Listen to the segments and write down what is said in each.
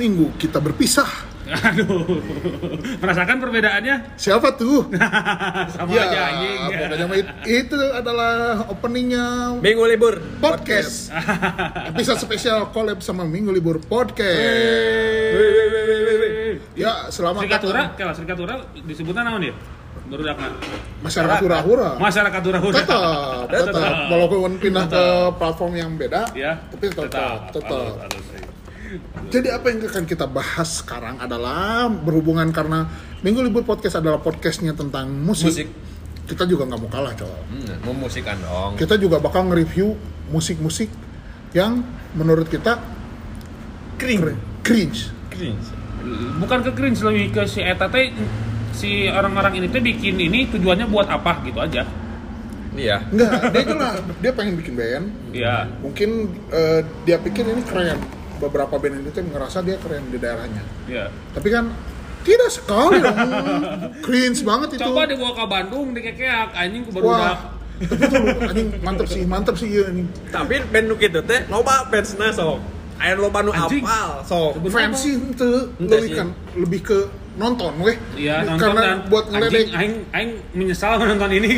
Seminggu kita berpisah. Aduh, merasakan perbedaannya? Siapa tuh? Sama ya, aja anjing. it- itu adalah openingnya Minggu libur podcast. Episode spesial collab sama Minggu Libur Podcast. Wih, wih, wih, wih, wih. Ya, selamat Serikat Tura, datang kalah Serikat Tura disebutnya naon dia? Baru dakna. masyarakat hura-hura. Masyarakat Tura-Hura. Tetap, tetap. Walaupun pindah ke platform yang beda, Ya, tapi tetap, tetap. Halus, halus. Jadi apa yang akan kita bahas sekarang adalah berhubungan karena Minggu Libur Podcast adalah podcastnya tentang musik. Musik. Kita juga nggak mau kalah, coy. Hmm, memusikan dong. Kita juga bakal nge-review musik-musik yang menurut kita Kering. cringe. Cringe. Bukan ke cringe lebih ke si eta teh si orang-orang ini teh bikin ini tujuannya buat apa gitu aja. Iya. Enggak, dia jelas. Dia pengen bikin band. Iya. Mungkin eh, dia pikir ini keren. Beberapa band itu ngerasa dia keren di daerahnya. Iya. Tapi kan tidak sekali dong. cringe banget itu. Coba dibawa ke Bandung dikekeak anjing baru Wah. Tapi itu lu, anjing mantep sih, mantep sih iya anjing. Tapi band nu kitu teh loba fansna sok. Aya loba nu Anjing. apal sok. Sebenarnya Fans sih itu lebih kan lebih ke nonton weh. Iya, nonton Karena dan buat ngeledek. anjing aing aing menyesal menonton ini.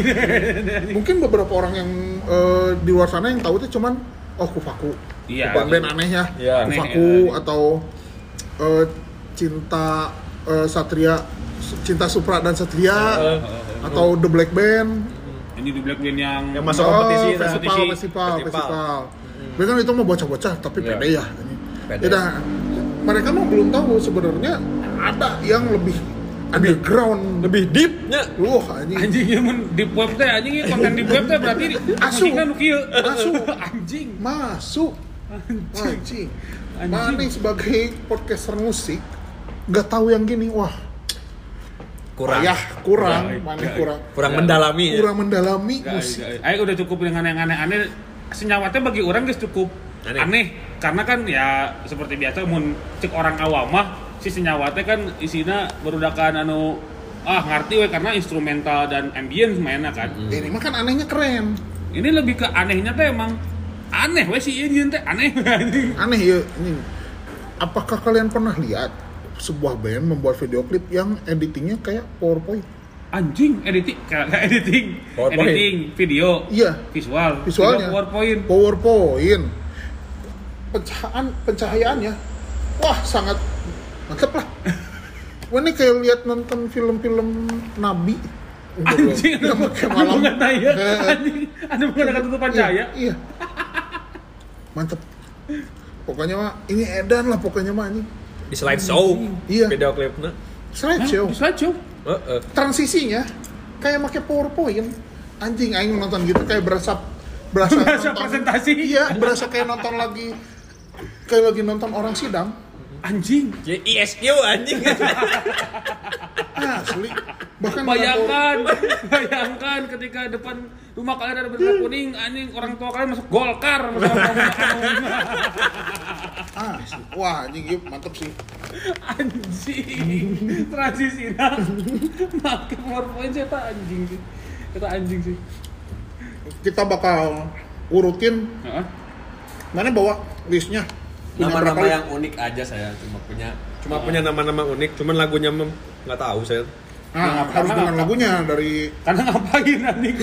Mungkin beberapa orang yang eh, di luar sana yang tahu itu cuman oh kufaku. Iya. Bukan band aneh ya. Iya. Kufaku ya. atau eh, cinta eh, Satria Cinta Supra dan Satria Eh, atau The Black Band ini di Black Band yang Yang masuk kompetisi, Oh, festival, Kompetisi. festival, festival, Festival. Kan itu mau bocah-bocah, tapi Iya. pede ya. ini. Pede. Yaudah, mereka mah belum tahu sebenarnya ada yang lebih underground, Lebih deep nya. Wah, anjing. anjing ya mun di web teh anjing ieu konten di web teh berarti Asu. kan kieu. Asu. anjing. Masuk. Anjing. Anjing. Mana sebagai podcaster musik nggak tahu yang gini, wah, Kurang. ya kurang, Kurang, mana kurang, Kurang mendalami. ya. kurang mendalami Gak, musik. gak. Ayo udah cukup dengan yang aneh-aneh. Senyawatnya bagi orang guys cukup Aneh. aneh. Karena kan ya seperti biasa mun cek orang awam mah si senyawatnya kan isinya berudakan anu ah ngerti we karena instrumental dan ambience mainnya kan. Ini mah kan anehnya keren. Ini lebih ke anehnya teh emang aneh we si ini teh aneh. aneh ya ini. Apakah kalian pernah lihat sebuah band membuat video klip yang editingnya kayak PowerPoint? Anjing editing kayak editing. PowerPoint. editing video. Iya. Visual visualnya. Video PowerPoint. PowerPoint pencahayaan pencahayaannya wah sangat mantep lah. Ini kayak lihat nonton film-film Nabi. Anjing malam. bukan Eh, anjing anu bukan ada tutupan iya, cahaya iya mantep pokoknya mah ini edan lah pokoknya mah ini Di slide show. Iya. Video klipnya. slideshow Hah? Di slideshow Heeh. transisinya kayak pakai PowerPoint anjing aing nonton gitu kayak berasa berasa, Berasa nonton- presentasi. iya berasa kayak nonton lagi kayak lagi nonton orang sidang anjing Jadi ISQ anjing. asli bahkan bayangkan bayangkan ketika depan rumah kalian ada bendera kuning anjing. Orang tua kalian masuk golkar. Masuk asli wah anjing iya, mantep sih. Anjing. Transisi nah pakai powerpoint saya tak anjing sih. Kita anjing sih. Kita bakal urutin. Heeh. mana bawa listnya? Nama-nama yang unik aja saya cuma punya cuma punya nama-nama unik, cuman lagunya nggak tahu saya. Nah, harus dengan lagunya dari karena ngapain anjing?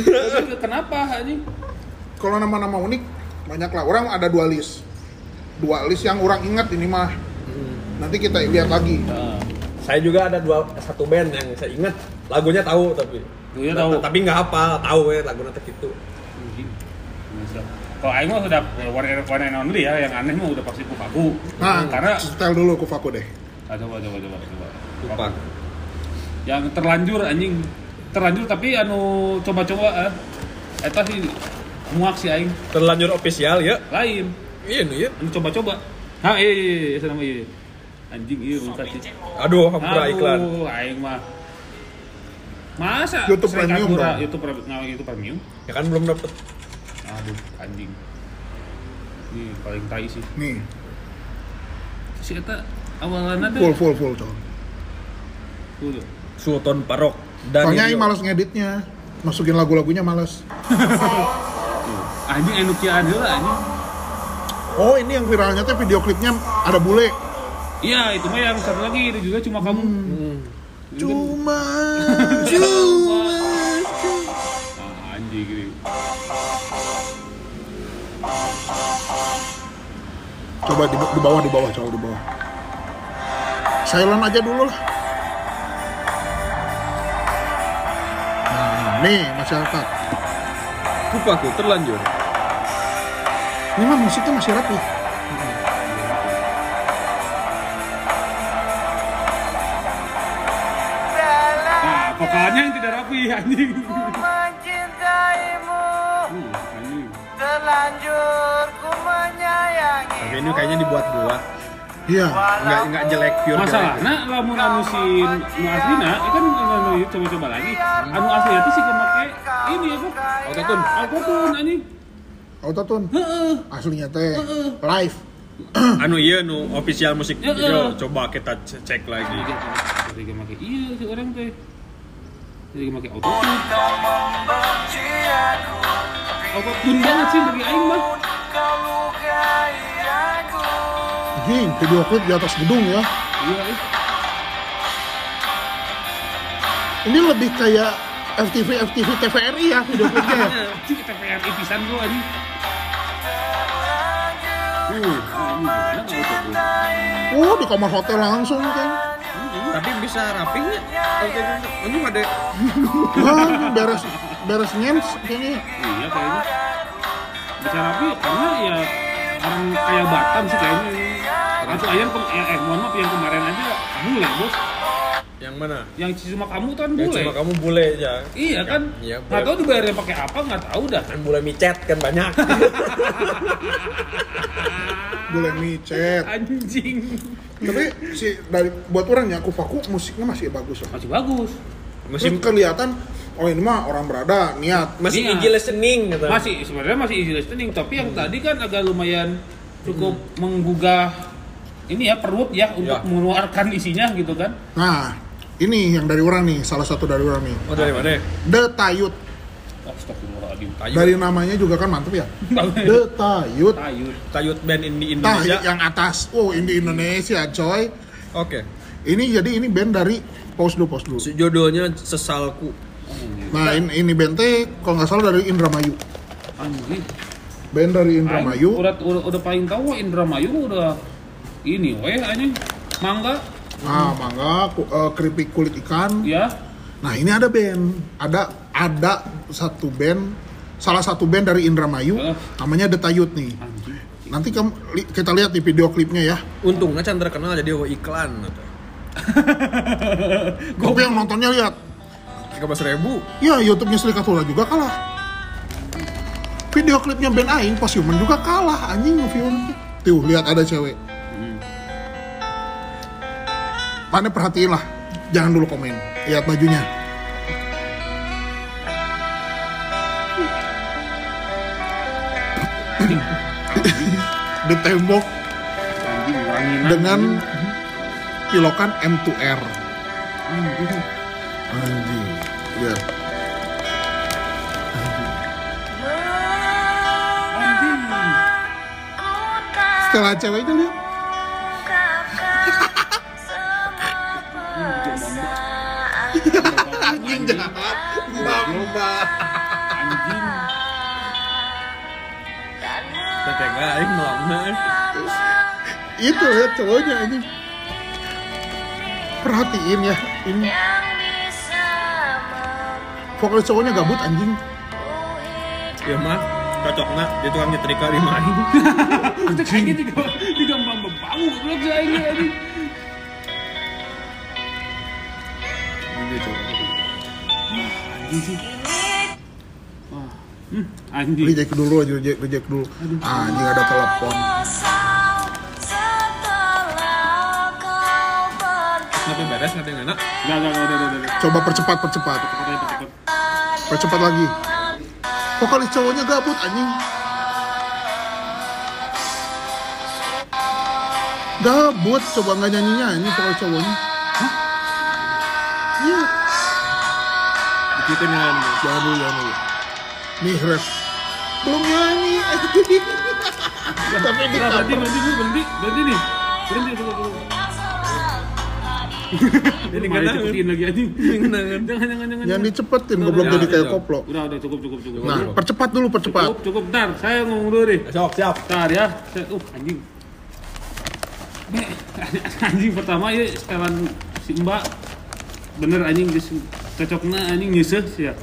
Kenapa anjing? Kalau nama-nama unik banyak lah orang ada dua list. Dua list yang orang ingat ini mah. Nanti kita lihat lagi. Saya juga ada dua satu band yang saya ingat. Lagunya tahu tapi Lagunya tahu. tapi nggak hafal tahu ya lagu nanti gitu. Kalau Aing mah sudah one and one and only ya, yang aneh mah udah pasti kupaku. nah karena setel dulu kufaku deh. Ah, coba coba coba coba. Lupa. Yang terlanjur anjing, terlanjur tapi anu coba-coba eh. Eta sih muak sih aing. Terlanjur official ya. lain. Iya nih ya. anu coba-coba. Ha iya iya iya iya sama iya anjing iya bukan sih Aduh, hampura iklan. Aduh, aing mah. Masa YouTube Premium dong. YouTube Premium nah, YouTube Premium? Ya kan belum dapet. aduh anjing. Ini paling tai sih. Nih. Si eta full teh full full coy Tuh, Sultan Parok dan soalnya aing males ngeditnya masukin lagu-lagunya males anjing anu kieu ada lah anjing oh ini yang viralnya tuh video klipnya ada bule Iya, itu mah yang satu lagi itu juga cuma kamu. Hmm. Cuma, Cuma. Ah, anjing gitu. Coba di, di bawah, di bawah, coba di bawah. Silent aja dulu lah. Nih masyarakat. Lupa aku terlanjur. Ini mah musiknya masih rapi. Nah, vokalnya yang tidak rapi anjing. Uh, anjing. Terlanjur ku menyayangi Tapi ini kayaknya dibuat-buat. Iya. Nggak nggak jelek pure. Masalah, jelek. nah lamun anu si nu aslina, itu kan anu coba-coba lagi. Anu asli itu sih make ini apa? Autotune. Autotune anjing. Autotune. Heeh. Aslinya teh live. anu iya nu official musik Ya, video coba kita cek lagi. Ketika make iya si orang teh. Ketika make autotune. Autotune banget sih bagi aing mah. Video klip di atas gedung ya. Iya. Ini lebih kayak FTV FTV TVRI ya video klipnya ya. PRI pisan bro anjing. Uh? Oh, di kamar hotel langsung kan. Tapi bisa rapi nggak? Autotune. Anjing ada Wah, beres beres ngens kayaknya. Iya kayaknya. Bisa rapi karena ya orang kayak Batam sih kayaknya. Atau ayam ke, eh, eh, mohon maaf yang kemarin aja bule bos. yang mana? Yang cuma kamu kan Yang bule. cuma kamu bule aja. Iya kan? Iya, Nggak tahu dibayarnya pakai apa nggak tahu dah. Kan bule micet kan banyak. Boleh micet. Anjing. Tapi si dari buat orangnya aku faku musiknya masih bagus lah. Masih bagus. Masih Terus kelihatan oh ini mah orang berada niat. masih Iya. easy listening gitu. Masih sebenarnya masih easy listening, tapi yang tadi kan agak lumayan cukup menggugah ini ya perut ya untuk Ya. mengeluarkan isinya gitu kan. Nah, ini yang dari orang nih, salah satu dari orang nih. Oh dari mana? The Tayut. Astagfirullahaladzim. Tayut. Dari namanya juga kan mantep ya. The Tayut. Tayut. Tayut band Nah, Indonesia. yang atas. Oh, ini Indonesia, coy. Oke. Ini jadi ini band dari Pause dulu, pause dulu. Si Judulnya Sesalku. Nah, ini, ini band teh kalau nggak salah dari Indramayu. Anjing. Band dari Indramayu. Udah, udah, udah paling tahu Indramayu udah ini weh anjing. Mangga Nah, mangga, ku- eh, keripik kulit ikan. ya. Nah, ini ada band. Ada ada satu band salah satu band dari Indramayu Eh. namanya The Tayut nih. Anjing. Nanti kamu li- kita lihat di video klipnya ya. Untungnya Chandra kenal jadi oh, iklan. Tapi yang nontonnya lihat. Tiga belas ribu. Ya, YouTube-nya Sri Katula juga kalah. Video klipnya band Aing pas Human juga kalah anjing nge-film. Tuh, lihat ada cewek. Mana perhatiin lah. Jangan dulu komen. Lihat bajunya. Di tembok dengan pilokan M2R. Anjing. Anjing. Setelah ceweknya lihat. Anjing jahat. Mamba. Anjing. Tetega aing melangna. Itu lihat cowoknya anjing. Perhatiin ya. Ini vokalis cowoknya gabut anjing. Ya mah cocokna di tukang nyetrika di main. Itu kayaknya juga juga mbak bau goblok sih sih. Wah. Hmm, anjing. Reject dulu aja, reject, reject dulu. Ah, anjing ada telepon. Tapi beres ngerti nggak nak? Enggak, enggak, udah, udah. Coba percepat, percepat. Cepet aja, cepet. Percepat lagi. Vokalis cowoknya gabut anjing. Gabut, coba nggak nyanyi nyanyi vokalis cowoknya. Hah? Iya, Itu itu nyanyian. jangan dulu, jangan dulu. Nih, ref. Belum nyanyi. Tapi di Nah, berhenti, berhenti, dulu, berhenti, berhenti nih. Berhenti cukup cukup. Jadi nggak cepetin lagi anjing. Jangan jangan jangan. Yang dicepetin, Udah, goblok jadi kayak koplo. Udah udah cukup cukup cukup. Nah, percepat dulu, percepat. cukup cukup ntar saya ngomong dulu deh. Sok, siap. Ntar ya. Uh anjing. anjing pertama ya setelan si Mbak bener anjing geus cocokna anjing nyeseh sih ya.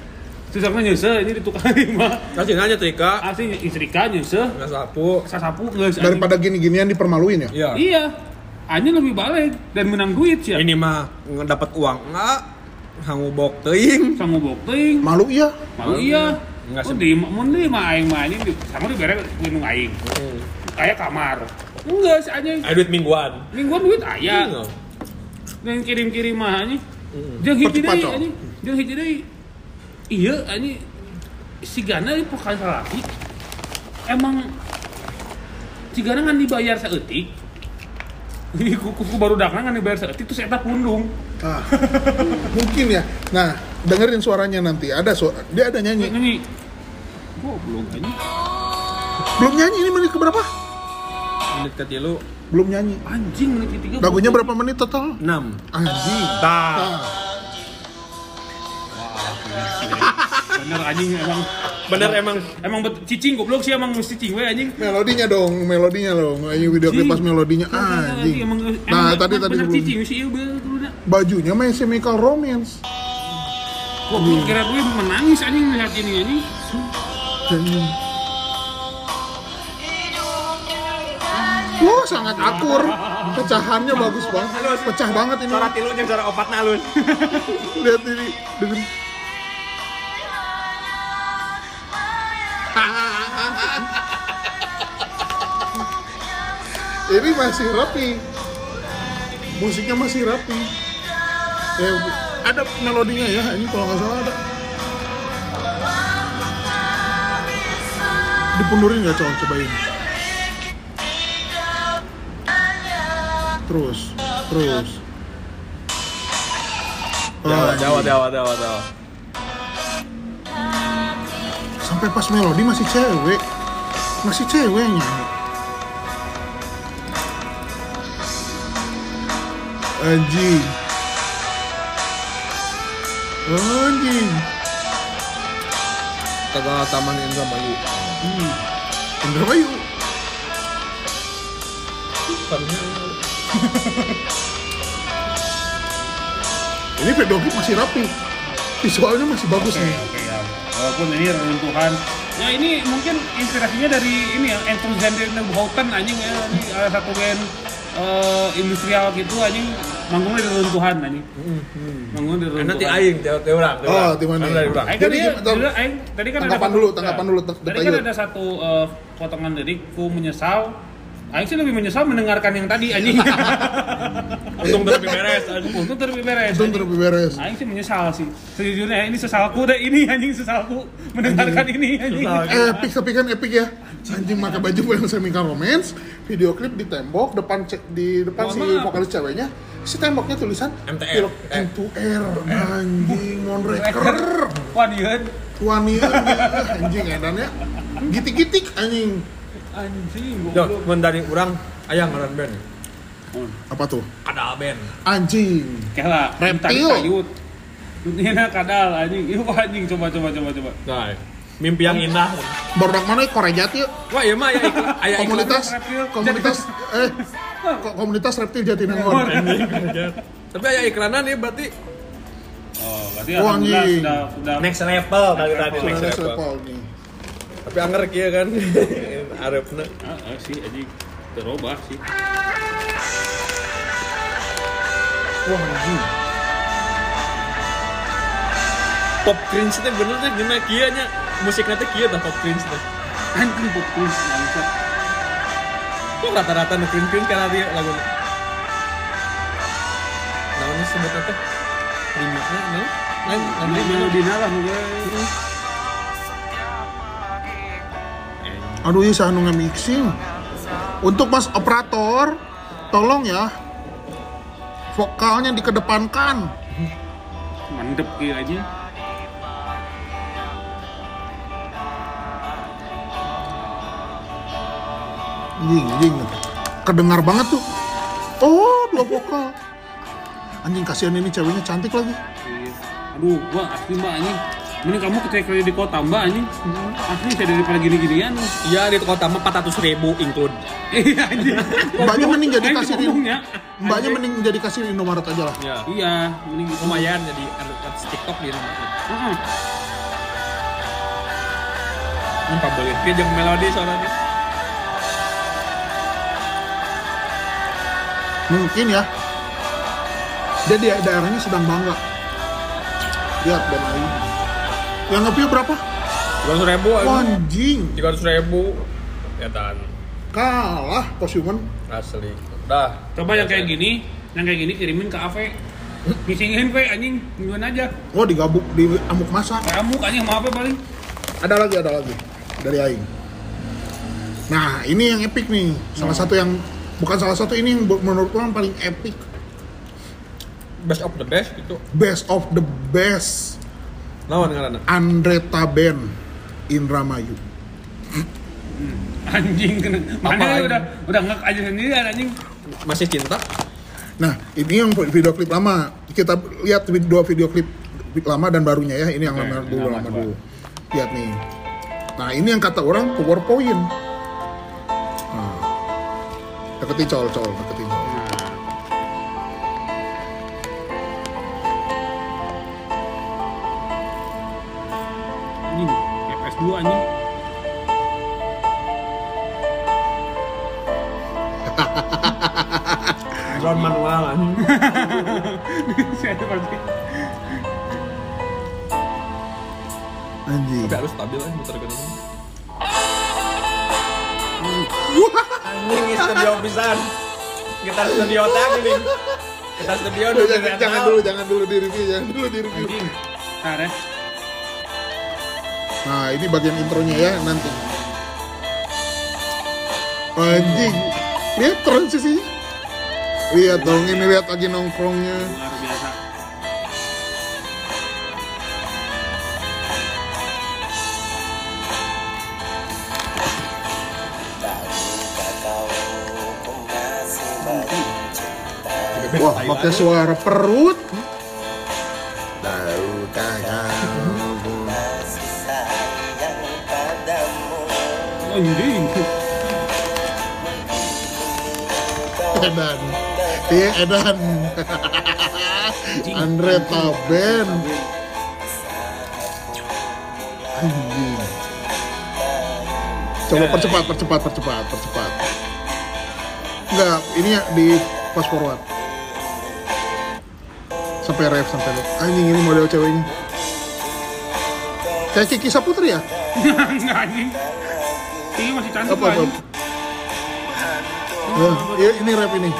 Cocokna nyeseh ini di tukang lima. Kasih nanya Trika. Asli istrika nyeseh Nggak sapu. sasapu geus anjing. Daripada gini-ginian dipermaluin ya. Iya. Iya. Anjing lebih balik dan menang duit sih ya. Ini mah dapat uang enggak? Hangubok teuing. Sama bokting. Malu iya. Malu iya. Enggak Oh, sih. di mun di mah aing mah anjing di- sama di berek minum aing. Kayak kamar. Enggak sih anjing. Ada duit mingguan. Mingguan duit aya. Iya. Dan kirim-kirim mah anjing. Jeung hiji deui anjing. Jeung hiji deui. Iya anjing. Si Gana di pokal salaki. Emang si Gana ngan dibayar saeutik. Kuku kuku baru dakna ngan dibayar saeutik terus eta pundung. Ah, mungkin ya. Nah, dengerin suaranya nanti. Ada suara, dia ada nyanyi. Nyanyi. Oh, belum anjing. Belum nyanyi ini menit keberapa? Menit ketilu Belum nyanyi. Anjing menit ketiga. Lagunya belum berapa menit total? 6. Anjing. Nah, Bener anjing emang Bener emang emang bet cicing goblok sih emang mesti cicing we anjing. melodinya dong, melodinya dong. Ayo video klip pas melodinya. Anjing. Emang, Nah, tadi tadi bener sebelum cicing sih dulunya. bajunya My Chemical Romance. Goblok kira gue menangis anjing melihat ini anjing. Wah, sangat akur. Pecahannya bagus banget. Pecah banget ini. Cara tilunya cara opat nalun. Lihat ini dengan ini masih rapi musiknya masih rapi eh, ada melodinya ya ini kalau nggak salah ada dipundurin nggak coba cobain terus terus. Jawa, Jawa, Jawa, Jawa, Jawa. sampai pas melodi masih cewek. Masih cewek yang nyanyi. Anjing. Anjing. Tegal Taman Indramayu. Hmm. Indramayu ini video klip masih rapi visualnya masih bagus Oke, nih oke ya. Walaupun ini reruntuhan. Ya ini mungkin inspirasinya dari ini ya, Enthusiasm Houten anjing ya. Ini ada satu band eh, industrial gitu anjing manggungnya di reruntuhan anjing. Manggungnya di reruntuhan. Nanti aing urang. teh Oh, di mana? Dari urang. Aing kan Jadi dia, aing tadi kan Tanggapan ada dulu, satu- tanggapan ya. dulu, Tadi kan ada satu eh, potongan lirikku menyesal. Aing sih lebih menyesal mendengarkan yang tadi anjing. Untung lebih beres. anjing. Untung terlebih beres. anjing. terlebih beres Aing sih menyesal sih. Sejujurnya ya, ini sesalku deh ini anjing sesalku mendengarkan ini anjing. Sesal. epic tapi kan epic ya anjing pakai baju yang semikan romance video klip di tembok depan cek di depan si maaf. vokalis ceweknya si temboknya tulisan MTR. Pilok M2R anjing monreker Wah, dia wani anjing edannya gitik-gitik anjing anjing Yo, mun dari urang aya ngaran band. apa tuh Ada band. anjing Kela, Reptil. Tayut. Ini kadal anjing. Ieu anjing coba coba coba coba. Nah, mimpi yang indah. baru mana ya Korea ya Wah, iya mah aya iklan, aya iklan. komunitas reptil. komunitas eh ko- komunitas reptil Jatinangor Tapi aya iklanan ya berarti Oh, berarti Oh, alhamdulillah anjing. sudah sudah next level tadi tadi level. next level. Tapi anger kieu kan. Arepna. Ah, ah, sih anjing terubah sih. wah anjing Pop cringe teh bener teh gimana kieu nya. Musikna teh kieu tah pop cringe teh. Anjing fokus bangsa. Kok rata-rata nu cringe-cringe karena dia lagu. Namanya sebutnya teh rimanya no? Lain lain melodina lah mungkin. Aduh ya saya anu mixing. Untuk mas operator, tolong ya vokalnya dikedepankan. Mandep gitu aja. Anjing, anjing. Kedengar banget tuh. Oh, dua vokal. Anjing kasihan ini ceweknya cantik lagi. Iya. Aduh, gua asli mbak anjing. Mending kamu ketika kerja di kota mbak anjing. Asli saya daripada gini-ginian. Iya di kota mah 400 ribu include. Iya anjing. Mbaknya mending jadi kasir. Mbaknya mending jadi kasir Indomaret aja lah. Ya. Iya, mending gitu. Lumayan jadi artis TikTok di rumah. Heeh. Ini pabelit dia jeung melodi soalnya. Mungkin ya. Dia di daerahnya sedang bangga. Lihat dan lain. Yang nge-view berapa? 200 ribu Wah, Anjing. 300 ribu. Ya tan. Kalah Posumen. Asli. Dah. Coba yang kayak gini, yang kayak gini kirimin ke AV. Ngisingin pe anjing, gimana aja. Oh, digabuk di amuk masa. Kamu anjing mau apa paling? Ada lagi, ada lagi. Dari Aing. Nah, ini yang epic nih. Salah satu yang bukan salah satu ini yang menurut orang paling epic. Best of the best itu. Best of the best. Lawan ngaranna. Andreta Band Indramayu. Anjing kena. Mana anjing? udah udah ngek aja sendiri anjing. Masih cinta? Nah, ini yang video klip lama. Kita lihat dua video klip lama dan barunya ya. Ini yang lama dulu, lama dulu. Lihat nih. Nah, ini yang kata orang PowerPoint. Nah. Deketin col, col, deketin FPS 2 anjing. Drone manual anjing. Saya pasti. Anjing. Tapi harus stabil aja muter ke dalam. Anjing ini studio pisan. Kita studio tag ini. Kita studio Aduh, jangan, jangan dulu, jangan dulu di review, jangan dulu di review. Anjing. Ya. Nah, ini bagian intronya ya nanti. Anjing. Lihat transisinya. Lihat dong, ini lihat lagi nongkrongnya. Wah, pakai suara perut. Anjing. Edan. Iya, Edan. Andre Taben. Anjing. Coba percepat, percepat, percepat, percepat. Enggak, ini ya di fast forward. Sampai ref, sampai ref. Anjing ini model ceweknya. Kayak Kiki Saputri ya? Enggak anjing. Ini masih cantik Apa, apa? Nah, iya, ini rap ini.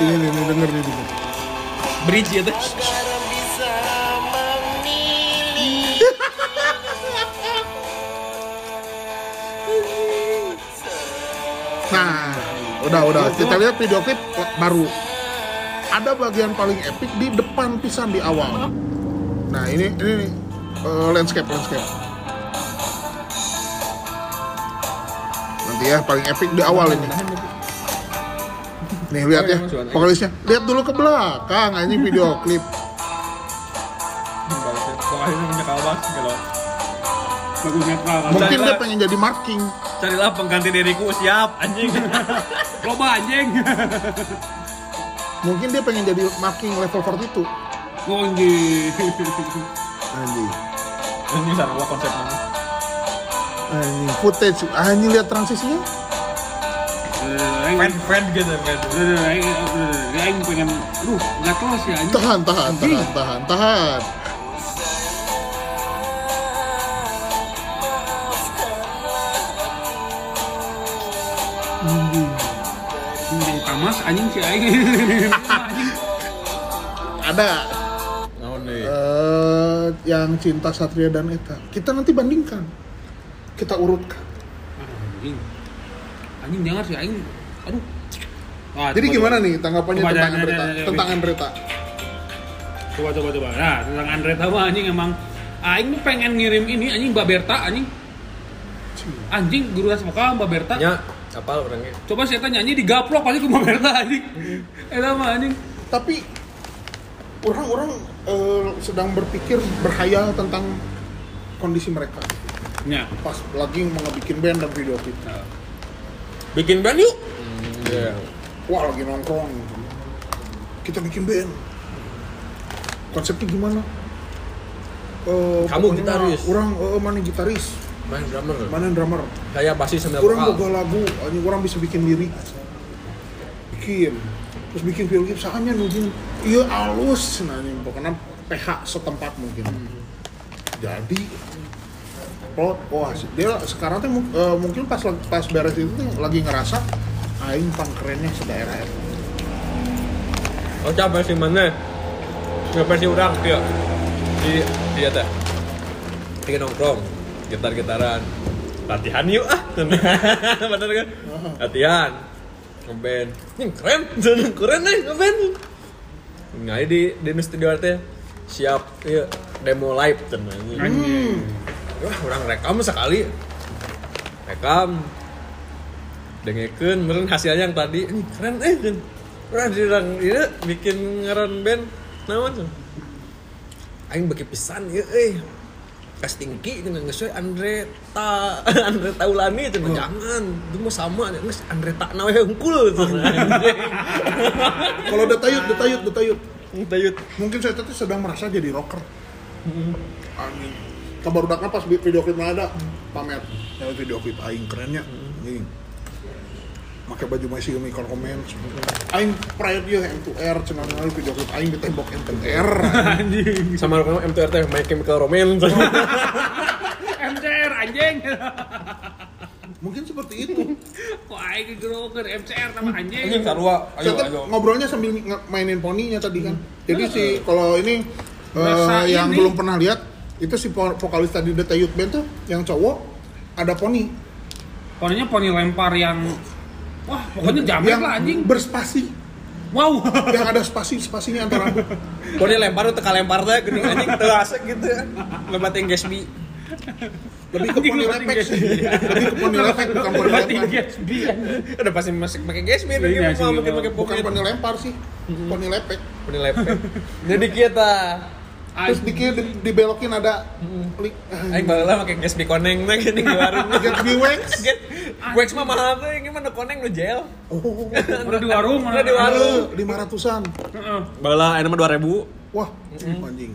Ini nih, nih, denger nih, denger. Bridge ya tuh. Nah, udah udah kita lihat video klip baru. Ada bagian paling epic di depan pisan di awal. Nah, ini ini eh, landscape landscape. Nanti ya paling epic di awal ini. Nih lihat ya vokalisnya. Lihat dulu ke belakang ini video klip. Netral. Mungkin dia pengen jadi marking. carilah pengganti diriku siap anjing. Loba anjing. Mungkin dia pengen jadi marking level 42. Anjing. Anjing. Anjing sarua konsepnya. Anjing footage. Anjing lihat transisinya. Fan fan gitu fan. Aing pengen, aduh, nggak terus ya anjing. Tahan, tahan, tahan, tahan, tahan. Anjing. Anjing tamas anjing si Aing. Ada Naon deui? eh, yang cinta Satria dan Eta. Kita nanti bandingkan. Kita urutkan. Anjing. Anjing jangan si Aing. Aduh. Wah, Jadi coba, gimana coba. nih tanggapannya Coba, tentang Andreta? Tentang. Andreta. Coba coba coba. Nah, tentang Andreta mah anjing emang Aing nih pengen ngirim ini anjing Mbak Berta anjing. Anjing guru vokal Mbak Berta. Ya, Apa orangnya? Coba saya tanya nyanyi digaplok pasti kumaha eta anjing. Eta mah anjing. Tapi orang-orang eh, sedang berpikir berhayal tentang kondisi mereka Nya. pas lagi mau bikin band dan video klip. Bikin band yuk. Iya. Wah lagi nongkrong. Kita bikin band. Konsepnya gimana? Eh, Kamu gitaris. Orang eh, mana gitaris, Main drummer. mana drummer. Kayak basis sama Orang boga lagu, orang bisa bikin lirik. Bikin. Terus bikin video klip saanya nujin. Iya alus nah anjing pokoknya PH setempat mungkin. Jadi plot wah dia sekarang tuh eh, mungkin pas pas beres itu tuh lagi ngerasa aing pang kerennya sedaerah eta. Oh, coba versi mana? Coba versi orang dia. Di dia teh. Kita nongkrong, gitar-gitaran. Latihan yuk ah. Bener kan? Latihan. Ngeband. Ini keren. keren nih ngeband. Nah, di di studio teh siap iya, demo live cenah. Anjing. Wah, orang rekam sekali. Rekam. Dengekeun meureun hasilnya yang tadi. Ini keren eh. Kan. Orang dirang ieu bikin ngaran band naon tuh. Aing bagi pisan ieu euy. Casting ki dengan geus we Andre Ta Andre Taulani itu jangan. Itu mah sama geus Andre Ta nawe hungkul tuh. Kalau detayut, detayut, detayut. Tayut. Mungkin saya tuh sedang merasa jadi rocker. Anjing. Kabar udaknya pas vi- video klip ada pamer. Ya video klip aing kerennya. Anjing. Pakai baju masih Chemical Romance. Aing pride ya M2R cenah video klip aing di tembok M2R. Anjing. Sama MTR teh My Chemical Romance. MCR anjing. Mungkin seperti itu. Kok aing geroker MCR sama anjing. Anjing sarua. Ayo ayo. ngobrolnya sambil nge- mainin poninya tadi kan. Jadi si kalau ini eh, yang ini. belum pernah lihat itu si vo- vokalis tadi The Youth Band tuh yang cowok ada poni Pokoknya poni lempar yang Wah, pokoknya jamet yang lah anjing. berspasi Wow. yang ada spasi spasinya antara dia lempar tuh teka lempar teh geuning anjing teu asik gitu. Lebatin Gatsby. lebih ke poni lepek sih lebih ke poni lepek bukan poni lempar. Udah pasti masih pakai Gatsby sih, mau iya. pakai bukan poni. poni lempar sih poni lepek Poni lepek. Jadi kita terus dikit di, dibelokin ada klik Aing baheula make Gatsby koneng teh geuning di warung. get di wax Wax mah mahal teh gimana koneng nu gel. oh Udah di warung, Udah di warung. lima ratusan Heeh. Baheula aya mah 2000. wah anjing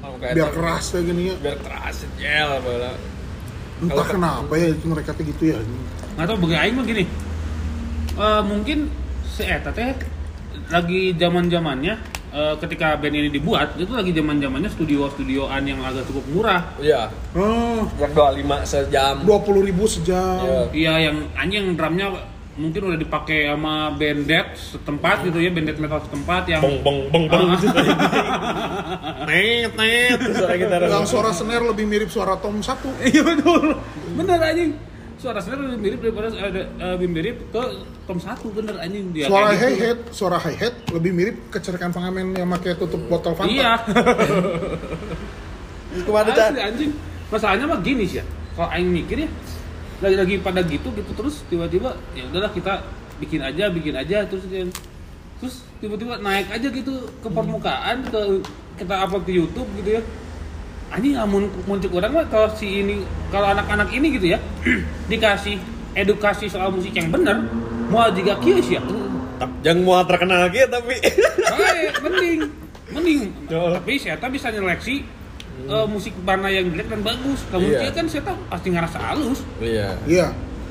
Oh, biar keras kayak gini ya biar keras gel baheula. entah kenapa ya itu mereka tuh gitu ya nggak tahu bagi aing mah gini Eh, mungkin si eta teh lagi zaman zamannya ketika band ini dibuat itu lagi zaman zamannya studio studioan yang agak cukup murah. Iya, oh. Yang 25 sejam. dua puluh ribu sejam. Iya. iya yang anjing drumnya mungkin udah dipakai sama band death setempat gitu ya band death metal setempat yang Bong bong bong bong. Net net. Suara gitar. suara snare lebih mirip suara tom satu. Iya betul. Bener anjing suara snare lebih mirip daripada ada eh, lebih mirip ke tom satu bener anjing. Dia suara kayak hi gitu. hat suara hi hat lebih mirip kecerikan pengamen yang pakai tutup botol fanta. Iya. Ke mana Asli, anjing. Masalahnya mah gini sih ya. Kalau aing mikir ya lagi-lagi pada gitu gitu terus tiba-tiba ya udahlah kita bikin aja bikin aja terus terus tiba-tiba naik aja gitu ke permukaan ke kita upload ke YouTube gitu ya anjing amun muncul orang mah kalau si ini kalau anak-anak ini gitu ya dikasih edukasi soal musik yang bener mau juga kios ya. Jangan mau terkenal gitu tapi. Baik, mending mending. Oh. tapi saya bisa nyeleksi eh, musik mana yang jelek dan bagus. Kamu Iya. kan saya pasti ngerasa halus. Iya. iya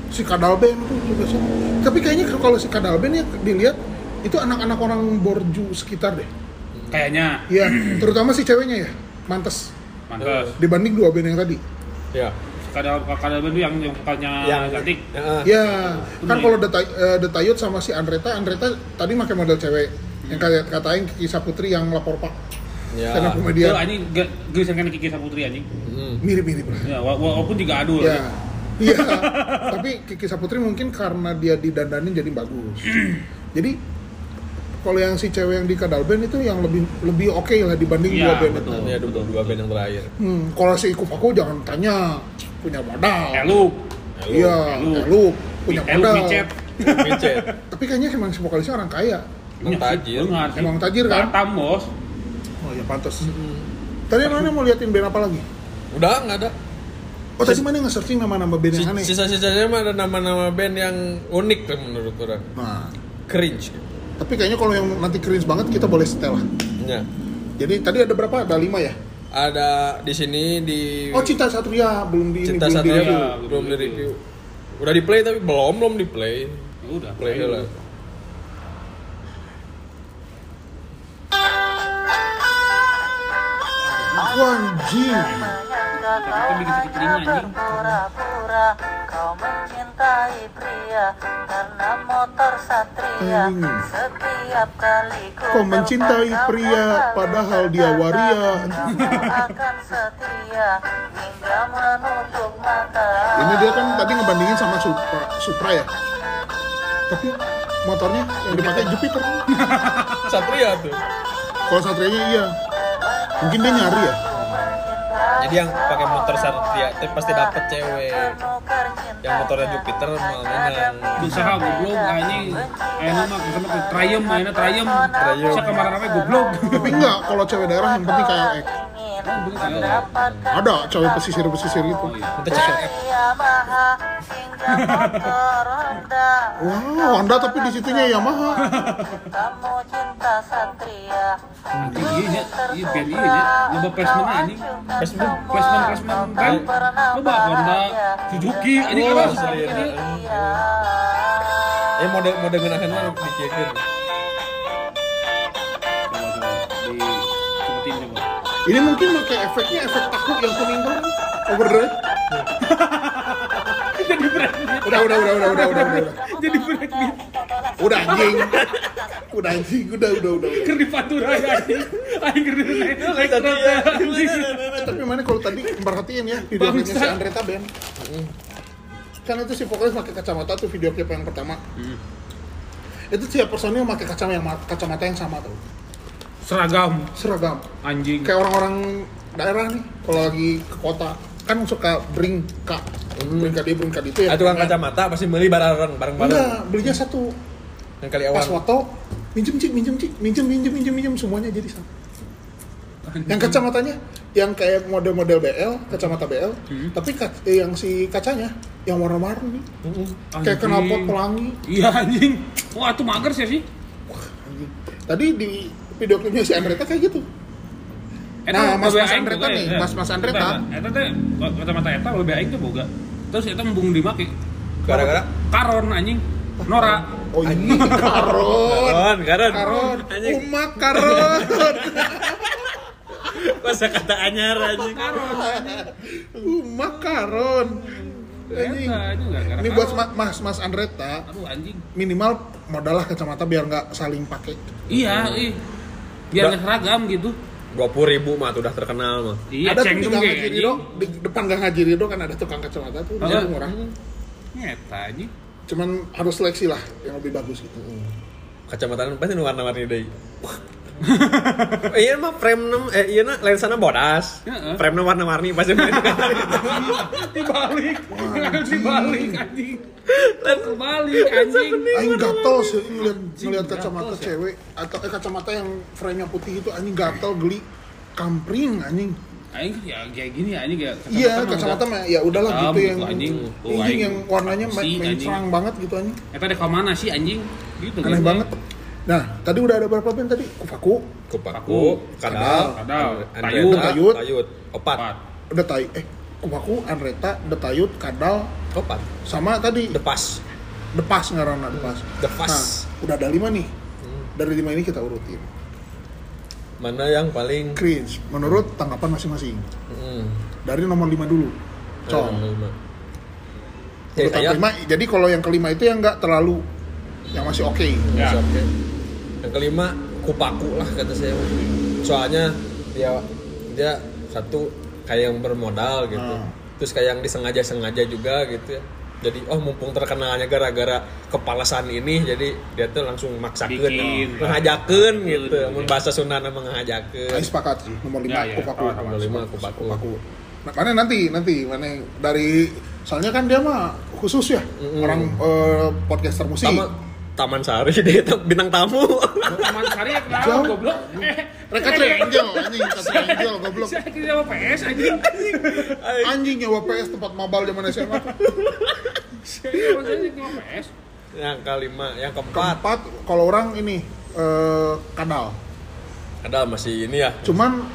si kadal band tuh juga sih. Tapi kayaknya kalau si kadal band ya dilihat itu anak-anak orang borju sekitar deh. Kayaknya. Iya terutama si ceweknya ya mantes mantas dibanding dua band yang tadi. Iya. kadang kadang itu yang yang vokalnya Yang cantik. Heeh. ya kan kalau Deta- eh, Detayut sama si Andreta Andreta tadi pakai model cewek. Yang kata katain Kiki Saputri yang lapor pak. Ya. karena Tuh, komedian anjing ge- geus kan Kiki Saputri anjing. Mirip-mirip lah. Ya wa- walaupun juga adul. Ya iya. Tapi Kiki Saputri mungkin karena dia didandanin jadi bagus. Jadi kalau yang si cewek yang di Kadal Band itu yang lebih lebih oke lah dibanding Iya, dua band betul. itu Ini ada dua, dua band yang terakhir. hmm, kalau si Ikuf aku jangan tanya punya modal Eluk iya Eluk. Eluk punya Eh, modal. micet. Micet. Tapi kayaknya emang si vokalisnya orang kaya. Emang tajir. Benar sih. Emang tajir, kan? Batam, bos. Oh ya pantas. Tadi mana mau liatin band apa lagi? Udah nggak ada. Oh tadi mana nge-searching nama-nama band yang aneh? Sisa-sisanya mah ada nama-nama band yang unik menurut orang. Nah, Cringe. Tapi kayaknya kalau yang nanti cringe banget kita boleh setel lah. Ya. Jadi tadi ada berapa? Ada lima ya? Ada di sini di Oh Cinta Satria belum di ini, Cinta belum Satria di review. belum, belum di review. Udah di play tapi belum belum di play. Ya udah. Play ayo. lah. Wah, bikin anjing. Pura-pura kau mencintai pria karena motor satria. Hmm. Setiap kali ku Kau mencintai pria, padahal dia waria. Akan setia hingga menutup mata. Ini dia kan tadi ngebandingin sama Supra, Supra ya. Tapi motornya yang dipakai Jupiter. Satria tuh. Kalau Satrianya iya. Mungkin dia nyari ya. Jadi yang pakai motor Satria itu pasti dapet cewek. Yang motornya Jupiter malah Bisa ha goblok anjing. Ayeuna mah ke sana tuh Triumph, ayeuna Triumph. Triumph. Bisa kemarin apa goblok. Tapi enggak, kalau cewek daerah yang penting kayak X. Ada cewek pesisir-pesisir gitu. Itu. Wow, Honda tapi di situnya Yamaha. Kamu cinta satria. Iya iya band iya nya. Loba placement anjing. Placement? Placement placement kan. Loba Honda, Suzuki, apa? sorry, Ini. Eh model model Ini mungkin pakai efeknya efek tahu yang kuning tuh. Overdrive. Jadi brand Udah, udah, udah, udah, udah, udah, udah. Jadi beat. Udah anjing. Udah anjing, udah, udah, udah. udah. Ker di Pantura ya anjing. Anjing ker di. Eh, tapi mana kalau tadi perhatiin ya video klipnya si Bangsat. Andreta Ben. Kan itu si vokalis pakai kacamata tuh video klip yang pertama. Itu siap personil pakai kacamata yang kacamata yang sama tuh. Seragam Seragam. anjing. Kayak orang-orang daerah nih kalau lagi ke kota kan suka bring kak bring kak dia bring kak itu ya tukang kacamata pasti beli bareng bareng-bareng. enggak belinya satu Yang kali pas awal. foto minjem cik minjem cik minjem minjem minjem minjem semuanya jadi satu yang kacamatanya yang kayak model-model BL kacamata BL Hmm. tapi kac- eh, yang si kacanya yang warna-warni kayak Anjing. knalpot pelangi Iya anjing. Wah, itu mager sih sih. anjing. tadi di video klipnya si Andreta kayak gitu Nah, Mas- Mas Andreta nih, Mas- Mas Andreta. Eta teh kacamata eta lebih aing tuh boga. Terus eta membung dimake. Gara-gara Karon anjing. Nora. oh ini karon Karon, karon. karon Anjing. umak karon Masa kata anyar anjing. umak karon anjing Eta itu gara-gara ini buat karon. Ma- mas mas Andreta Aduh anjing. minimal modal lah kacamata biar nggak saling pakai Iya, ih. Biar nggak seragam gitu. Dua puluh ribu mah tuh udah terkenal mah. Iya, ada tuh di Gang kayak Haji. Ridho di depan Gang Haji Ridho kan ada tukang kacamata tuh Oh. itu murah Nyeta anjing. cuman harus seleksi lah yang lebih bagus gitu Kacamata pasti warna-warni deui. Iya mah frame nem eh iya na lensana bodas. Frame warna-warni pasti mah itu kan. Dibalik. Dibalik anjing. Kebalik anjing. Aing gatel sih ngeliat, ngeliat kacamata cewek atau eh, kacamata yang frame-nya putih itu anjing gatel geli kampring anjing Aing ya kayak gini ya anjing ya. iya kacamata mah ya udahlah Ah, gitu yang gitu, anjing. Anjing yang warnanya main, anjing. serang banget gitu anjing Eta dek mana sih anjing? Gitu aneh kan. banget nah tadi udah ada berapa band tadi? Kufaku Kupaku, kadal, Kadal, Tayut. Tayut. Tayut, opat, udah tay eh kufaku Andreta Detayut Kadal opat, sama tadi. Depas, Depas ngarana Depas Depas. nah udah ada lima nih. Dari lima ini kita urutin. Mana yang paling cringe? Menurut tanggapan masing-masing. Hmm, dari nomor lima dulu. Yang Cong lima. Ya, kelima, jadi kalau yang kelima itu yang nggak terlalu yang masih oke. Ya. Masih oke. Yang kelima kupaku lah kata saya. Soalnya dia dia satu kayak yang bermodal gitu. Ah. Terus kayak yang disengaja-sengaja juga gitu ya. Jadi oh mumpung terkenalnya gara-gara kepalasan ini jadi dia tuh langsung maksakeun Bikin. ngajakeun gitu. Mun bahasa Sunda nama ngajakeun. Aing sepakat sih nomor lima Ya, ya, kupaku sama-sama. Nomor lima kupaku. kupaku Nah, mana nanti nanti mana dari soalnya kan dia mah khusus ya orang eh, podcaster musik. Taman, Taman Sari deh, bintang tamu. Taman Sari ya kenapa Jauh. goblok? Eh, anjing, kata triangle goblok. Saya kira PS anjing. Anjing nyawa PS tempat mabal zaman SMA. Saya cuma PS. yang kelima, yang keempat. Keempat kalau orang ini eh kadal. Ada masih ini ya. Cuman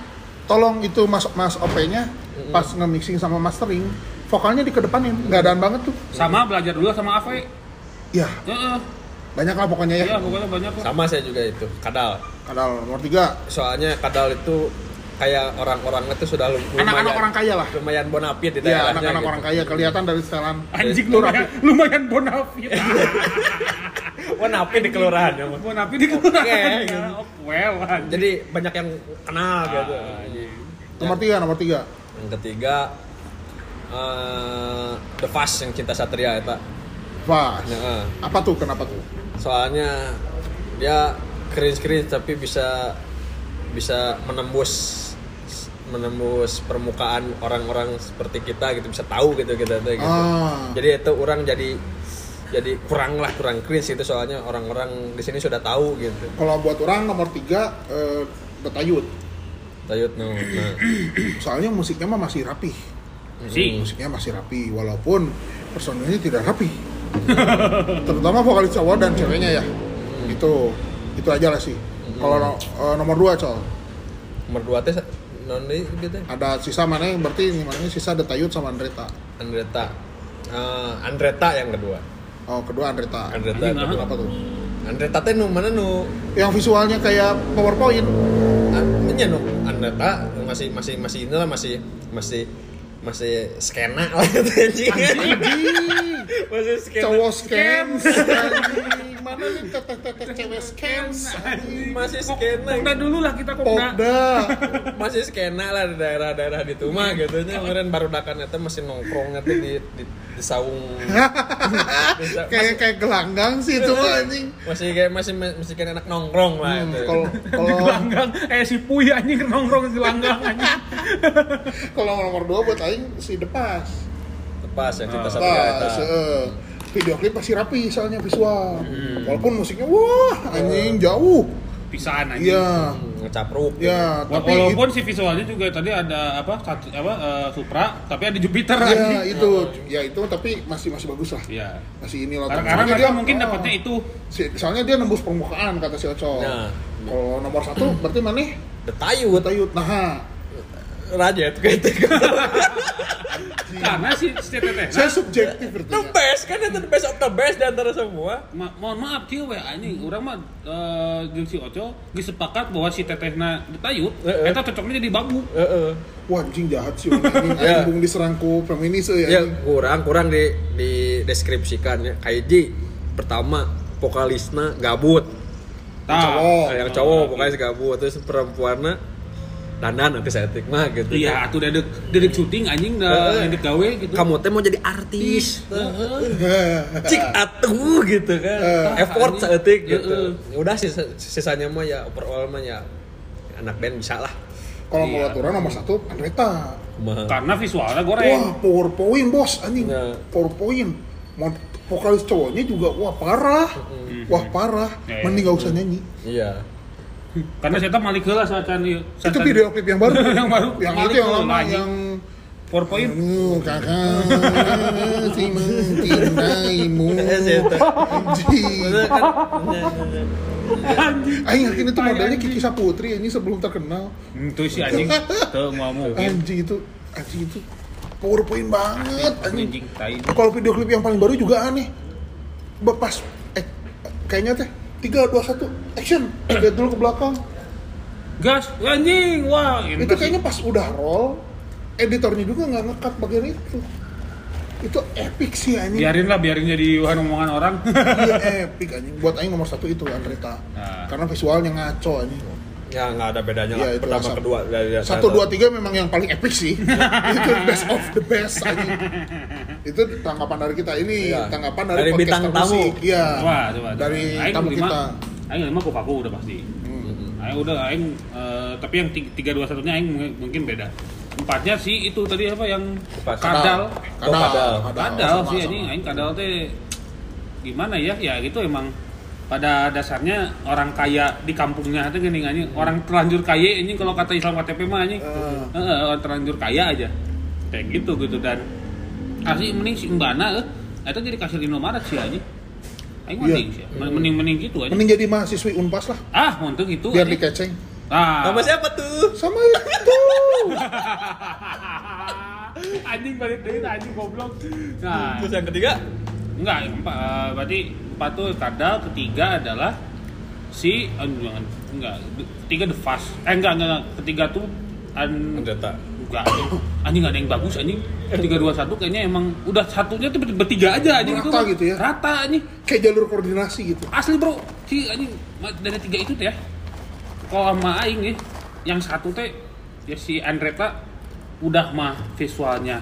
tolong itu mas mas OP-nya pas nge-mixing sama mastering vokalnya dikedepanin nggak adaan banget tuh Sama belajar dulu sama Ave. ya Heeh. Banyak lah pokoknya ya Iya, pokoknya banyak kok. Sama saya juga itu, kadal. kadal nomor tiga Soalnya kadal itu kayak orang-orang itu sudah lu- lumayan anak-anak orang kaya lah lumayan bonafit di ya daerahnya anak-anak gitu. orang kaya kelihatan dari setelan Anjing Itu lumayan, lumayan bonafit. Bonafit di kelurahan ya. Bonafit di kelurahan. Oke. ya. Oh, well, anjing. Jadi banyak yang kenal gitu. nomor tiga nomor tiga Yang ketiga eh, The Fast yang cinta satria itu. Vas Nah, apa tuh kenapa tuh soalnya dia cringe-cringe tapi bisa bisa menembus menembus permukaan orang-orang seperti kita gitu bisa tahu gitu kita tuh gitu. Ah. Jadi itu orang jadi jadi kurang lah kurang cringe itu soalnya orang-orang di sini sudah tahu gitu. kalau buat orang nomor tiga eh, Betayut Tayut no. Nah. soalnya musiknya mah masih rapi Si. musiknya masih rapi walaupun personilnya tidak rapi terutama vokalis cowok dan ceweknya ya. Itu itu aja lah sih. Kalau no- eh, nomor dua col. Nomor dua teh non gitu. ada sisa mana yang berarti ini? Mana sisa Detayut sama Andreta Andreta. Eh, Andreta yang kedua. oh kedua Andreta Andreta yang kedua. apa tuh? Andreta teh nu mana nu? Yang visualnya kayak PowerPoint. Anya no, Andreta masih masih masih inilah masih masih masih skena lah gitu anjing. masih skena. cowok scams anjing. Mana nih teteh teteh cewek anjing. Masih skena. Udah dulu lah kita kok udah. Masih skena lah di daerah-daerah di Tuma gitu nya kemarin baru dakan itu masih nongkrongnya tuh di di, di saung. Kayak kayak gelanggang sih itu anjing masih kayak masih masih kayak anak nongkrong lah Hmm, itu. kalau kalau Langgang, eh si Puy anjing nongkrong di langgang anjing. kalau nomor dua buat aing si Depas Lepas yang cinta Ah. satria itu. Depas eh, video klip pasti rapi soalnya visual walaupun musiknya wah anjing jauh Pisahan anjing. iya Hmm, ngecapruk. ya tapi Walaupun si visualnya juga tadi ada apa satu apa eh, Supra, tapi ada Jupiter ya anjing. itu ya itu tapi masih masih bagus lah Iya. masih ini lah Karena, karena mereka dia- mungkin ah, dapatnya itu si- soalnya dia nembus permukaan kata si Oco Nah. kalau nomor satu berarti mana Detayut. Tayut nah Raja itu gitu. karena si teteh saya subjektif berarti The best kan itu the best of the best di antara semua. Ma mohon maaf kieu we anjing urang mah eh jeung si Oco geus sepakat bahwa si tetehna ditayut Heeh. eta cocoknya jadi babu. Heeh. wah anjing jahat sih orang anjing Ya. anjing diserangku feminis ya, Ya anjing. kurang kurang di di deskripsikan ya. Kaiji pertama vokalisnya gabut. Tah. Cowok. yang cowok vokalis gabut terus perempuannya dandan nanti setik mah gitu. Iya, atuh dedek dedek syuting anjing da dedek gawe gitu. Kamu teh mau jadi artis. Cik atuh gitu kan. Effort seetik gitu. Heeh. Ya Udah sisa, sisanya mah ya overall mah ya anak band bisa lah. kalau mau Iya. aturan nomor satu Andreta. Karena visualnya wah goreng. powerpoint bos anjing powerpoint mau vokalis cowoknya juga wah parah wah parah mending gak usah nyanyi Iya. Karena saya tahu malik heula saat ieu. itu video klip yang baru Yang baru. yang itu yang lama yang PowerPoint. Kamu kakak si mencintaimu anjing Maksudnya kan Anjing. Aing yakin itu modelnya. Kiki Saputri ini sebelum terkenal Itu si anjing. Tuh mau anjing itu anjing itu powerpoint banget anjing kalau video klip yang paling baru juga aneh pas eh kayaknya teh tiga dua satu action lihat dulu ke belakang Gas, anjing. Wah, ini itu kayaknya pas udah roll editornya juga nggak ngekat bagian itu itu epic sih anjing biarin lah, biarin jadi bahan omongan orang. iya epic anjing buat aing nomor satu itu Andreta Nah. karena visualnya ngaco anjing ya nggak ada bedanya Iya, lah. itu Pertama asal. kedua dari satu dua tiga memang yang paling epic sih itu best of the best anjing itu tanggapan dari kita ini Iya. tanggapan dari, Dari bintang tamu. iya Coba, coba. dari Aing tamu lima, kita Aing lima kupaku udah pasti. Hmm. Aing udah aing eh, tapi yang tiga dua satunya aing mungkin- mungkin beda. empatnya sih itu tadi apa yang Pas- kadal Oh, kadal. kadal sama- sih sama. anjing aing kadal teh gimana ya ya gitu emang pada dasarnya orang kaya di kampungnya itu gini anjing orang terlanjur kaya ini kalau kata Islam KTP mah anjing Eh. Heeh, orang terlanjur kaya aja kayak gitu gitu dan asli mending si Mbana eh itu jadi kasir Indomaret sih anjing aing Iya. mending sih mending mending gitu aja Mending jadi mahasiswi Unpas lah, ah untuk itu biar anjing. dikeceng. ah Sama siapa tuh? Sama itu. anjing balik dari anjing goblok nah Terus yang ketiga? enggak yang empat eh, berarti empat tuh kadal ketiga adalah si jangan enggak ketiga the fast eh enggak enggak, enggak. ketiga tuh an Pendeta. Enggak anjing anjing ada yang bagus anjing. tiga dua satu kayaknya emang udah satunya tuh ber- bertiga aja anjing Rata itu gitu ya? rata anjing. Kayak jalur koordinasi gitu. asli bro. Si anjing dari tiga itu teh ya. Kalau sama aing nih yang satu teh ya si Andreta udah mah visualnya.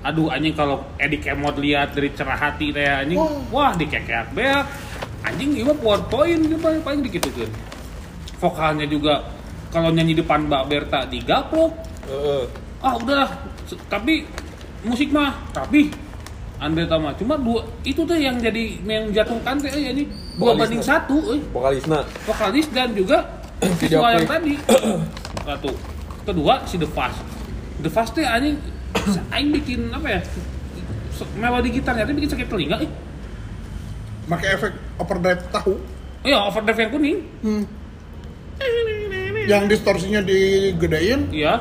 Aduh anjing kalau Edi Kemod lihat dari cerah hati teh anjing Wah. wah dikekeak beak anjing gimana powerpoint gitu paling paling dikit tuh vokalnya juga kalau nyanyi depan Mbak Berta digaplok Heeh. ah udahlah tapi musik mah tapi Andre Tama cuma dua itu tuh yang jadi yang jatuhkan teh eh, ini dua banding satu eh. Vokalisna. vokalis dan juga Video visual yang tadi satu kedua si The Fast The Fast teh anjing aing bikin apa ya melodi gitarnya teh bikin sakit telinga eh. Pakai efek overdrive tahu. iya overdrive yang kuning Hmm. Yang distorsinya digedein, iya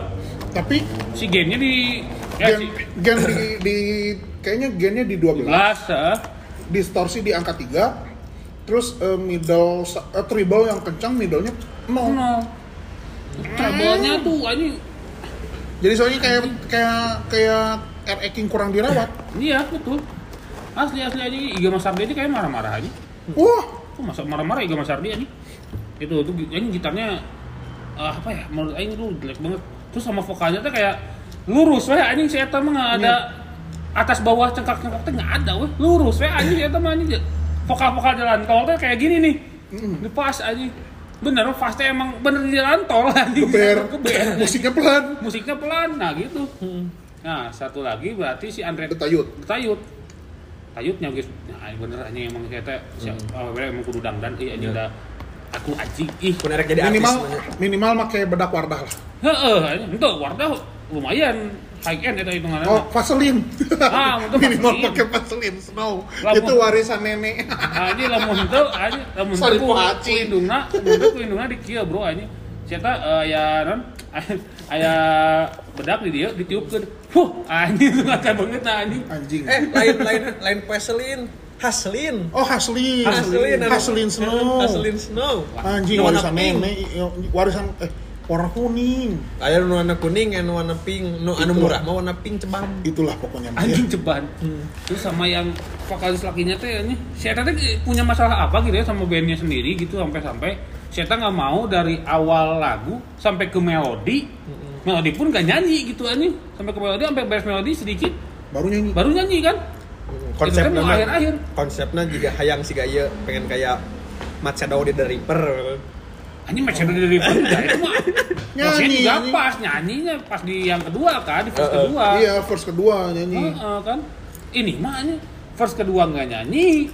tapi si gennya di ya, gen, si gen di, di kayaknya gennya di 12, belas eh. distorsi di angka 3, terus eh, middle eh, treble yang kencang middlenya 0. nol treble-nya tuh anjing Jadi soalnya kayak kayak kayak RE King kurang dirawat. Iya betul. Asli asli aja Iga Mas Ardi ini kayak marah-marah aja. Wah, Kok masa marah-marah Iga Mas Ardi aja? Itu tuh ini gitarnya eh, apa ya? Menurut Aing tuh jelek banget. Terus sama vokalnya tuh kayak lurus weh anjing si eta mah nggak ada atas bawah cengkak-cengkak tuh nggak ada weh. Lurus weh anjing si eta mah anjing. Vokal-vokal jalan tol tuh kayak gini nih. Ini pas anjing. Bener pasti emang bener di jalan tol anjing. geber. Geber. Musiknya pelan. Musiknya pelan, nah gitu. Nah, satu lagi berarti si Andre Detayut. Tayut. Tayutnya guys. Nah, bener aja emang saya teh siapa oh, emang kudu dangdan iya anjing dah aku aji ih. Erek jadi Minimal artis. minimal pakai bedak Wardah lah. Heeh, ente warna lumayan high end eta hitunganna. Oh, Vaseline. Ah, untuk minimal pakai Vaseline Snow. Lamun- Itu warisan nenek. Anjing lamun teu anjing lamun Sorry, teu ku Pak Haji. ku indungna, lamun teu ku indungna di kieu bro anjing. Sieta aya non aya bedak di dia ditiupkeun. Huh, anjing itu ngaca banget nah anjing. Anjing. Eh, lain lain lain Vaseline. Haslin. Oh, Haslin. Haslin. Haslin Snow. Haslin Snow. Anjing warisan pink. nenek, warisan eh warna kuning. Aya nu warna kuning, anu warna pink, nu anu murah mah warna pink cebang. Itulah pokoknya. anjing ceban terus sama yang vokalis lakinya teh ini si Eta teh punya masalah apa gitu ya sama bandnya sendiri gitu sampai-sampai si Eta nggak mau dari awal lagu sampai ke melodi melodi pun gak nyanyi gitu anjing sampai ke melodi sampai beres melodi sedikit Baru nyanyi. baru nyanyi kan Konsepnya mah- akhir-akhir. Konsepnya juga hayang si gaya pengen kayak Mat Shadow di The Reaper. anjing macam dari River ya itu mah Nyanyi, juga nyanyi. pas nyanyinya pas di yang kedua kan di verse Eh, eh. kedua Iya, verse kedua nyanyi. Heeh, kan ini mah anjing verse kedua nggak nyanyi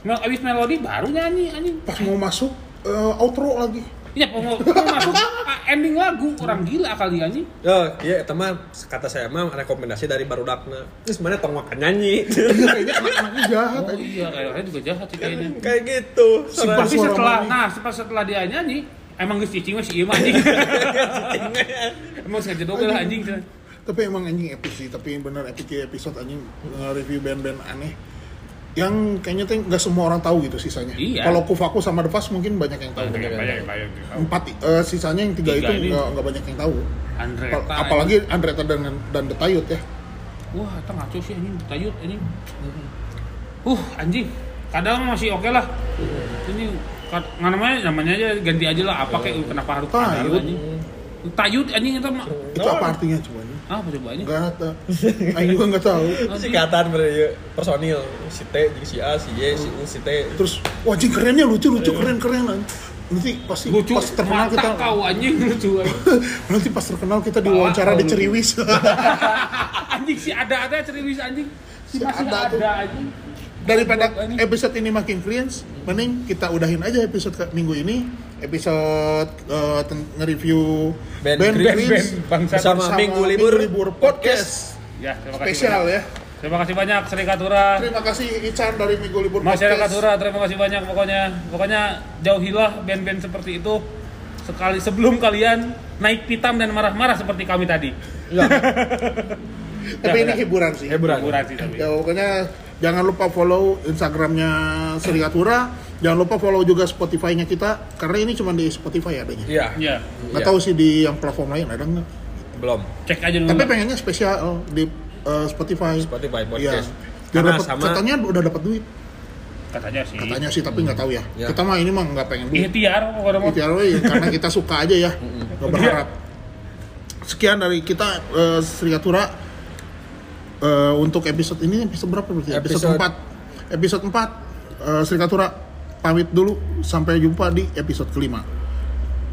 Mel abis melodi baru nyanyi anjing Pas mau masuk eh, outro lagi. Iya, mau, mau masuk ah, ending lagu orang gila kali anjing. Ya, iya itu mah kata saya mah rekomendasi dari Barudakna. Terus mana tong makan nyanyi. Kayaknya anak-anaknya jahat Oh iya, kayaknya juga jahat sih kayaknya. kayak gitu. Tapi setelah, nah setelah setelah dia nyanyi, emang geus cicing mah si ieu mah anjing. emang sengaja lah anjing. Tapi emang anjing epic sih, tapi bener epic ya episode anjing nge-review band-band aneh yang kayaknya tuh nggak semua orang tahu gitu sisanya. Iya. Kalau Kufaku sama Fast mungkin banyak yang tahu. Banyak, banyak, banyak. Empat eh, sisanya yang tiga, Tiga itu ini. nggak banyak yang tahu. Andreta. Apal- apalagi Andreta dan dan Detayut ya. Wah, itu ngaco sih anjing, tayut anjing. Uh, anjing. Kadang masih oke lah. Ini nggak namanya namanya aja ganti aja lah apa kayak kenapa harus Tayut. Tayut anjing itu. Itu apa artinya coba? Apa coba anjing? Enggak tahu. Aing juga nggak tahu. singkatan berarti ya, personil si T, jadi si A, si Y, si U, si T. Terus wajib kerennya lucu lucu keren keren nanti pasti lucu pas terkenal kita kau anjing lucu anjing. nanti pas terkenal kita diwawancara di. Ceriwis anjing sih ada ada ceriwis anjing si Si masih ada ada, anjing daripada ini. episode ini makin cleans mending kita udahin aja episode ke- minggu ini episode eh, ten- nge-review Band band, Green. Greens Band bangsa Bersama Minggu Libur podcast ya terima kasih spesial banyak. ya terima kasih banyak Serikatura terima kasih Ican dari Minggu Libur Masyarakat podcast Tura, terima kasih banyak pokoknya. Pokoknya jauhilah band-band seperti itu sekali sebelum kalian naik pitam dan marah-marah seperti kami tadi. Iya, tapi Ya, ini hiburan sih hiburan. Hiburan sih tapi. ya pokoknya jangan lupa follow Instagramnya Serikatura jangan lupa follow juga Spotify-nya kita karena ini cuma di Spotify adanya Iya, Iya, nggak tahu sih di yang platform lain ada nggak belum. cek aja dulu. tapi pengennya spesial di eh, Spotify Spotify Iya. podcast. Biar Karena dapet- sama katanya udah dapat duit katanya sih. katanya sih tapi nggak tahu ya. Ya. kita mah ini mah nggak pengen duit Ikhtiar pokoknya mah. Ikhtiar we, karena kita suka aja ya nggak berharap sekian dari kita eh, Sriatura Eh, untuk episode ini episode berapa berarti episode, Episode- 4 episode 4 eh, Sriatura pamit dulu. Sampai jumpa di episode kelima.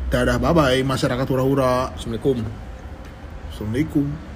Dadah bye bye masyarakat hura-hura. Assalamualaikum. assalamualaikum